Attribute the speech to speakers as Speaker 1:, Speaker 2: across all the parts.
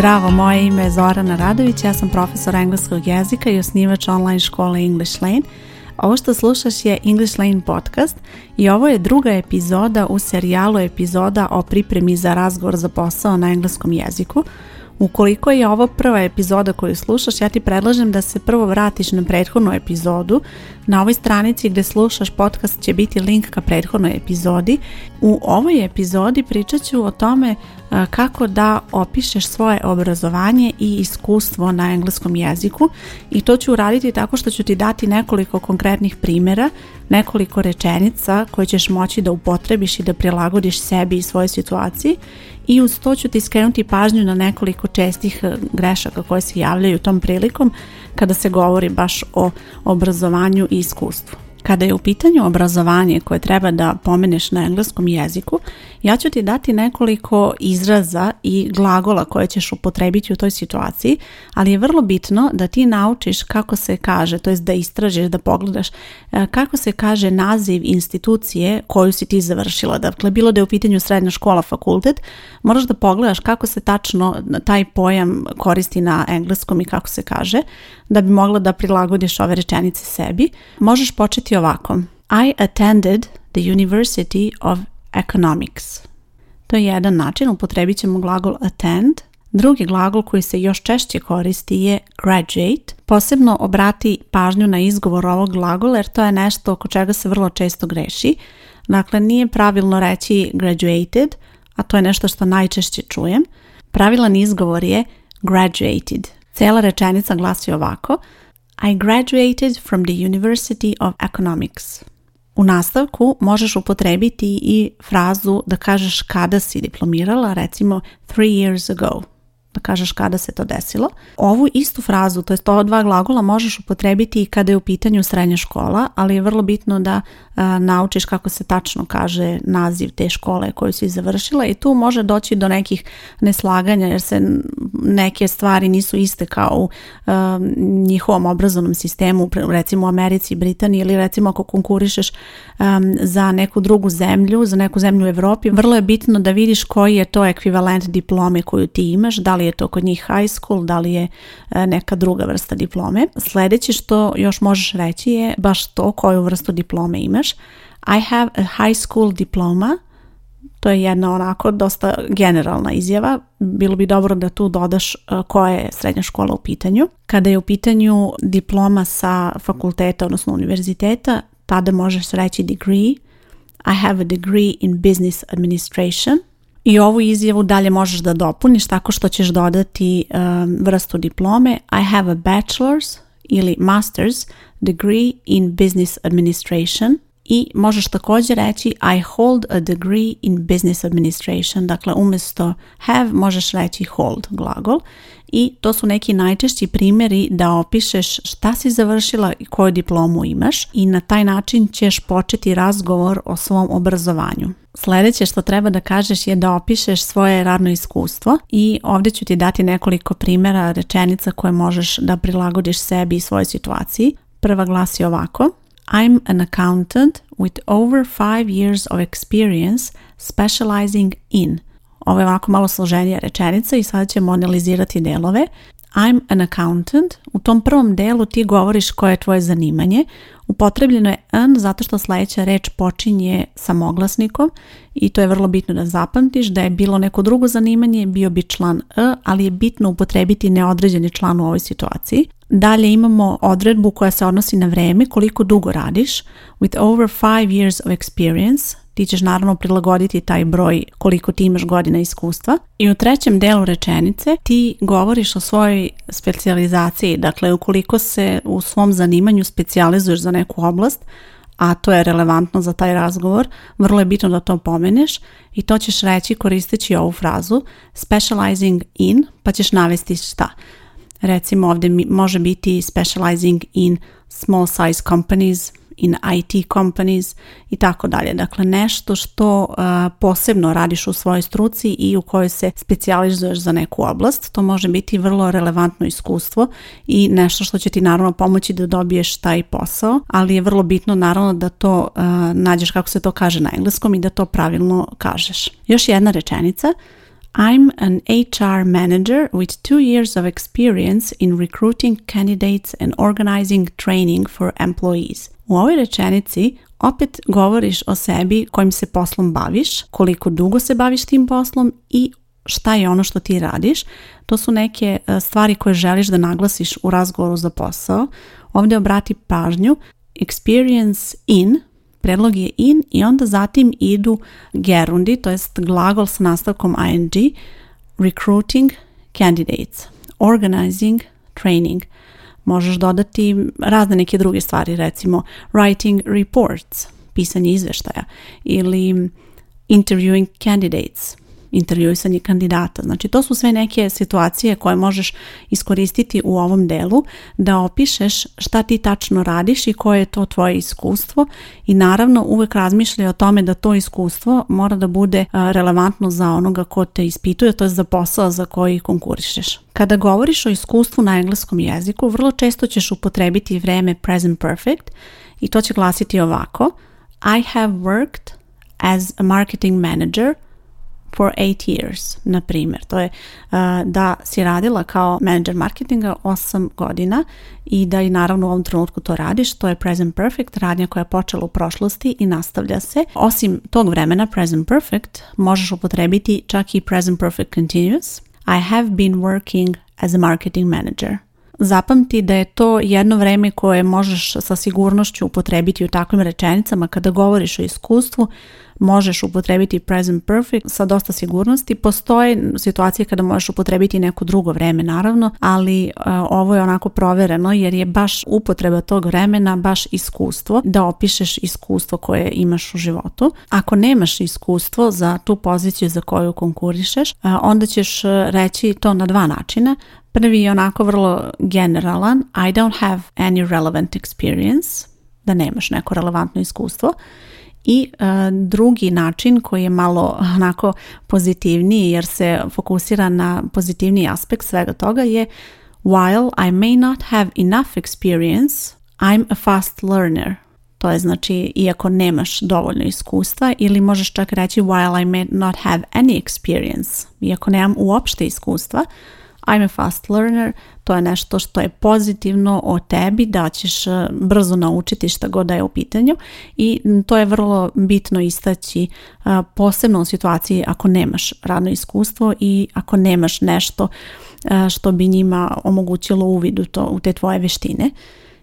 Speaker 1: Zdravo, moje ime je Zorana Radović, ja sam profesor engleskog jezika i osnivač online škole English Lane. Ovo što slušaš je English Lane podcast i ovo je druga epizoda u serijalu epizoda o pripremi za razgovor za posao na engleskom jeziku. Ukoliko je ovo prva epizoda koju slušaš, ja ti predlažem da se prvo vratiš na prethodnu epizodu. Na ovoj stranici gdje slušaš podcast će biti link ka prethodnoj epizodi. U ovoj epizodi pričat ću o tome kako da opišeš svoje obrazovanje i iskustvo na engleskom jeziku i to ću uraditi tako što ću ti dati nekoliko konkretnih primjera, nekoliko rečenica koje ćeš moći da upotrebiš i da prilagodiš sebi i svojoj situaciji i uz to ću ti skrenuti pažnju na nekoliko čestih e, grešaka koje se javljaju tom prilikom kada se govori baš o obrazovanju i iskustvu. Kada je u pitanju obrazovanje koje treba da pomeneš na engleskom jeziku, ja ću ti dati nekoliko izraza i glagola koje ćeš upotrebiti u toj situaciji, ali je vrlo bitno da ti naučiš kako se kaže, to jest da istražiš, da pogledaš e, kako se kaže naziv institucije koju si ti završila. Dakle, bilo da je u pitanju srednja škola, fakultet, moraš da pogledaš kako se tačno taj pojam koristi na engleskom i kako se kaže, da bi mogla da prilagodiš ove rečenice sebi. Možeš početi ovako. I attended the University of Economics. To je jedan način, upotrebit ćemo glagol attend. Drugi glagol koji se još češće koristi je graduate. Posebno obrati pažnju na izgovor ovog glagola jer to je nešto oko čega se vrlo često greši. Dakle, nije pravilno reći graduated, a to je nešto što najčešće čujem. Pravilan izgovor je graduated. Cela rečenica glasi ovako – i graduated from the University of Economics. U nastavku možeš upotrebiti i frazu da kažeš kada si diplomirala, recimo 3 years ago da kažeš kada se to desilo. Ovu istu frazu, to je to dva glagola možeš upotrebiti i kada je u pitanju srednja škola, ali je vrlo bitno da naučiš kako se tačno kaže naziv te škole koju si završila i tu može doći do nekih neslaganja jer se neke stvari nisu iste kao u njihovom obrazovnom sistemu, recimo u Americi i Britaniji ili recimo ako konkurišeš za neku drugu zemlju, za neku zemlju u Europi, vrlo je bitno da vidiš koji je to ekvivalent diplome koju ti imaš, da li je to kod njih high school, da li je e, neka druga vrsta diplome. Sljedeće što još možeš reći je baš to koju vrstu diplome imaš. I have a high school diploma. To je jedna onako dosta generalna izjava. Bilo bi dobro da tu dodaš e, koja je srednja škola u pitanju. Kada je u pitanju diploma sa fakulteta, odnosno univerziteta, tada možeš reći degree. I have a degree in business administration. I ovu izjavu dalje možeš da dopuniš tako što ćeš dodati um, vrstu diplome I have a bachelor's ili master's degree in business administration i možeš također reći I hold a degree in business administration. Dakle, umjesto have možeš reći hold glagol i to su neki najčešći primjeri da opišeš šta si završila i koju diplomu imaš i na taj način ćeš početi razgovor o svom obrazovanju. Sljedeće što treba da kažeš je da opišeš svoje radno iskustvo i ovdje ću ti dati nekoliko primjera rečenica koje možeš da prilagodiš sebi i svojoj situaciji. Prva glasi ovako. I'm an accountant with over five years of experience specializing in. Ovo je ovako malo složenija rečenica i sada ćemo analizirati delove. I'm an accountant. U tom prvom delu ti govoriš koje je tvoje zanimanje. Upotrebljeno je n zato što sljedeća reč počinje samoglasnikom i to je vrlo bitno da zapamtiš da je bilo neko drugo zanimanje, bio bi član e, ali je bitno upotrebiti neodređeni član u ovoj situaciji. Dalje imamo odredbu koja se odnosi na vreme, koliko dugo radiš. With over five years of experience, ti ćeš naravno prilagoditi taj broj koliko ti imaš godina iskustva. I u trećem delu rečenice ti govoriš o svojoj specijalizaciji. Dakle, ukoliko se u svom zanimanju specijalizuješ za neku oblast, a to je relevantno za taj razgovor, vrlo je bitno da to pomeneš i to ćeš reći koristeći ovu frazu specializing in, pa ćeš navesti šta. Recimo ovdje može biti specializing in small size companies, in IT companies i tako dalje. Dakle, nešto što eh, posebno radiš u svojoj struci i u kojoj se specijalizuješ za neku oblast. To može biti vrlo relevantno iskustvo i nešto što će ti naravno pomoći da dobiješ taj posao, ali je vrlo bitno naravno da to eh, nađeš kako se to kaže na engleskom i da to pravilno kažeš. Još jedna rečenica. I'm an HR manager with two years of experience in recruiting candidates and organizing training for employees. U ovoj rečenici opet govoriš o sebi kojim se poslom baviš, koliko dugo se baviš tim poslom i šta je ono što ti radiš. To su neke e, stvari koje želiš da naglasiš u razgovoru za posao. Ovdje obrati pažnju experience in, predlog je in i onda zatim idu gerundi, to jest glagol s nastavkom ing, recruiting candidates, organizing training – Možeš dodati razne neke druge stvari, recimo writing reports, pisanje izveštaja ili interviewing candidates, intervjuisanje kandidata. Znači to su sve neke situacije koje možeš iskoristiti u ovom delu da opišeš šta ti tačno radiš i koje je to tvoje iskustvo i naravno uvek razmišljaj o tome da to iskustvo mora da bude relevantno za onoga ko te ispituje, to je za posao za koji konkurišeš. Kada govoriš o iskustvu na engleskom jeziku, vrlo često ćeš upotrebiti vreme present perfect i to će glasiti ovako I have worked as a marketing manager – for eight years, na primjer. To je da si radila kao manager marketinga 8 godina i da i naravno u ovom trenutku to radiš. To je Present Perfect, radnja koja je počela u prošlosti i nastavlja se. Osim tog vremena Present Perfect možeš upotrebiti čak i Present Perfect Continuous. I have been working as a marketing manager. Zapamti da je to jedno vreme koje možeš sa sigurnošću upotrebiti u takvim rečenicama kada govoriš o iskustvu, možeš upotrebiti present perfect sa dosta sigurnosti. Postoje situacije kada možeš upotrebiti neko drugo vreme naravno, ali e, ovo je onako provereno jer je baš upotreba tog vremena, baš iskustvo, da opišeš iskustvo koje imaš u životu. Ako nemaš iskustvo za tu poziciju za koju konkurišeš, e, onda ćeš e, reći to na dva načina. Prvi je onako vrlo generalan. I don't have any relevant experience. Da nemaš neko relevantno iskustvo. I e, drugi način koji je malo onako pozitivniji jer se fokusira na pozitivni aspekt svega toga je While I may not have enough experience, I'm a fast learner. To je znači iako nemaš dovoljno iskustva ili možeš čak reći while I may not have any experience. Iako nemam uopšte iskustva, I'm a fast learner, to je nešto što je pozitivno o tebi, da ćeš e, brzo naučiti šta god da je u pitanju i to je vrlo bitno istaći e, posebno u situaciji ako nemaš radno iskustvo i ako nemaš nešto e, što bi njima omogućilo uvid u, to, u te tvoje veštine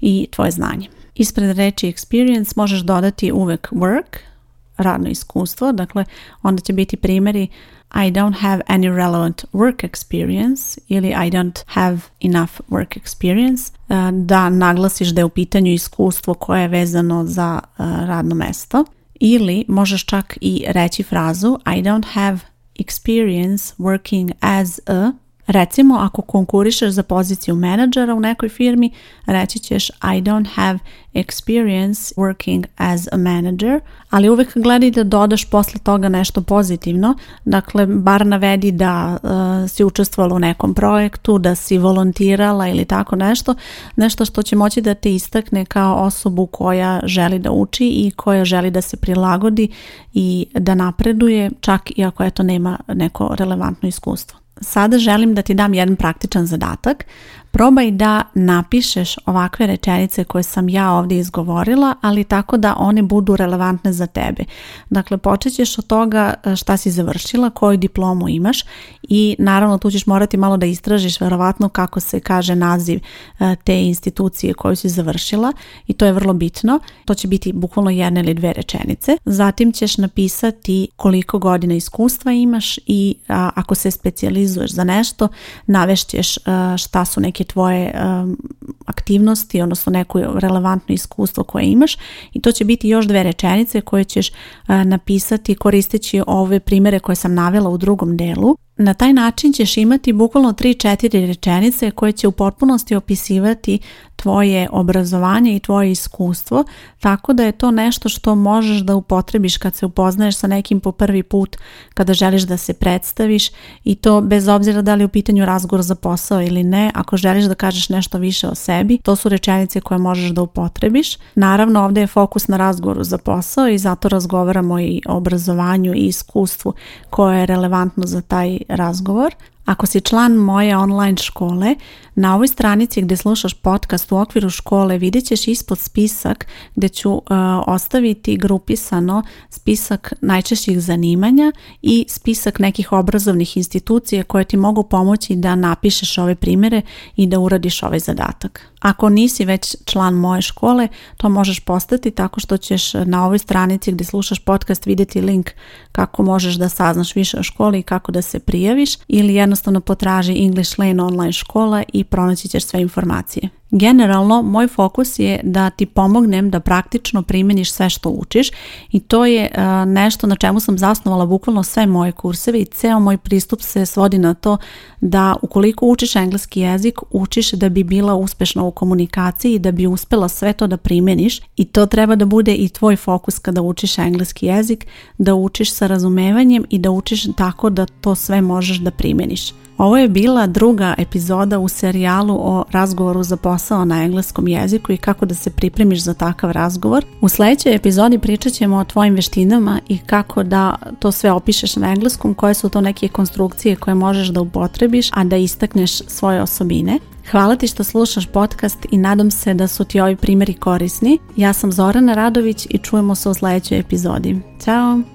Speaker 1: i tvoje znanje. Ispred reči experience možeš dodati uvek work, radno iskustvo, dakle onda će biti primjeri I don't have any relevant work experience ili I don't have enough work experience eh, da naglasiš da je u pitanju iskustvo koje je vezano za eh, radno mesto ili možeš čak i reći frazu I don't have experience working as a Recimo, ako konkurišeš za poziciju menadžera u nekoj firmi, reći ćeš I don't have experience working as a manager, ali uvek gledaj da dodaš posle toga nešto pozitivno. Dakle, bar navedi da eh, si učestvala u nekom projektu, da si volontirala ili tako nešto, nešto što će moći da te istakne kao osobu koja želi da uči i koja želi da se prilagodi i da napreduje, čak i ako eto nema neko relevantno iskustvo sada želim da ti dam jedan praktičan zadatak probaj da napišeš ovakve rečenice koje sam ja ovdje izgovorila, ali tako da one budu relevantne za tebe. Dakle, počet ćeš od toga e, šta si završila, koju diplomu imaš i naravno tu ćeš morati malo da istražiš verovatno kako se kaže naziv e, te institucije koju si završila i to je vrlo bitno. To će biti bukvalno jedne ili dve rečenice. Zatim ćeš napisati koliko godina iskustva imaš i ako se specijalizuješ za nešto, navešćeš e, šta su neke Znači tvoje aktivnosti, odnosno neko relevantno iskustvo koje imaš i to će biti još dve rečenice koje ćeš napisati koristeći ove primere koje sam navela u drugom delu. Na taj način ćeš imati bukvalno 3-4 rečenice koje će u potpunosti opisivati tvoje obrazovanje i tvoje iskustvo, tako da je to nešto što možeš da upotrebiš kad se upoznaješ sa nekim po prvi put, kada želiš da se predstaviš i to bez obzira da li je u pitanju razgovor za posao ili ne, ako želiš da kažeš nešto više o sebi, to su rečenice koje možeš da upotrebiš. Naravno, ovdje je fokus na razgovoru za posao i zato razgovaramo i o obrazovanju i iskustvu koje je relevantno za taj razgovor. Ako si član moje online škole, na ovoj stranici gdje slušaš podcast u okviru škole vidjet ćeš ispod spisak gdje ću e, ostaviti grupisano spisak najčešćih zanimanja i spisak nekih obrazovnih institucija koje ti mogu pomoći da napišeš ove primjere i da uradiš ovaj zadatak. Ako nisi već član moje škole, to možeš postati tako što ćeš na ovoj stranici gdje slušaš podcast vidjeti link kako možeš da saznaš više o školi i kako da se prijaviš ili jednostavno potraži English Lane online škola i pronaći ćeš sve informacije. Generalno, moj fokus je da ti pomognem da praktično primjeniš sve što učiš i to je e, nešto na čemu sam zasnovala bukvalno sve moje kurseve i ceo moj pristup se svodi na to da ukoliko učiš engleski jezik, učiš da bi bila uspešna u komunikaciji i da bi uspela sve to da primjeniš i to treba da bude i tvoj fokus kada učiš engleski jezik, da učiš sa razumevanjem i da učiš tako da to sve možeš da primjeniš. Ovo je bila druga epizoda u serijalu o razgovoru za posao posao na engleskom jeziku i kako da se pripremiš za takav razgovor. U sljedećoj epizodi pričat ćemo o tvojim veštinama i kako da to sve opišeš na engleskom, koje su to neke konstrukcije koje možeš da upotrebiš, a da istakneš svoje osobine. Hvala ti što slušaš podcast i nadam se da su ti ovi primjeri korisni. Ja sam Zorana Radović i čujemo se u sljedećoj epizodi. Ćao!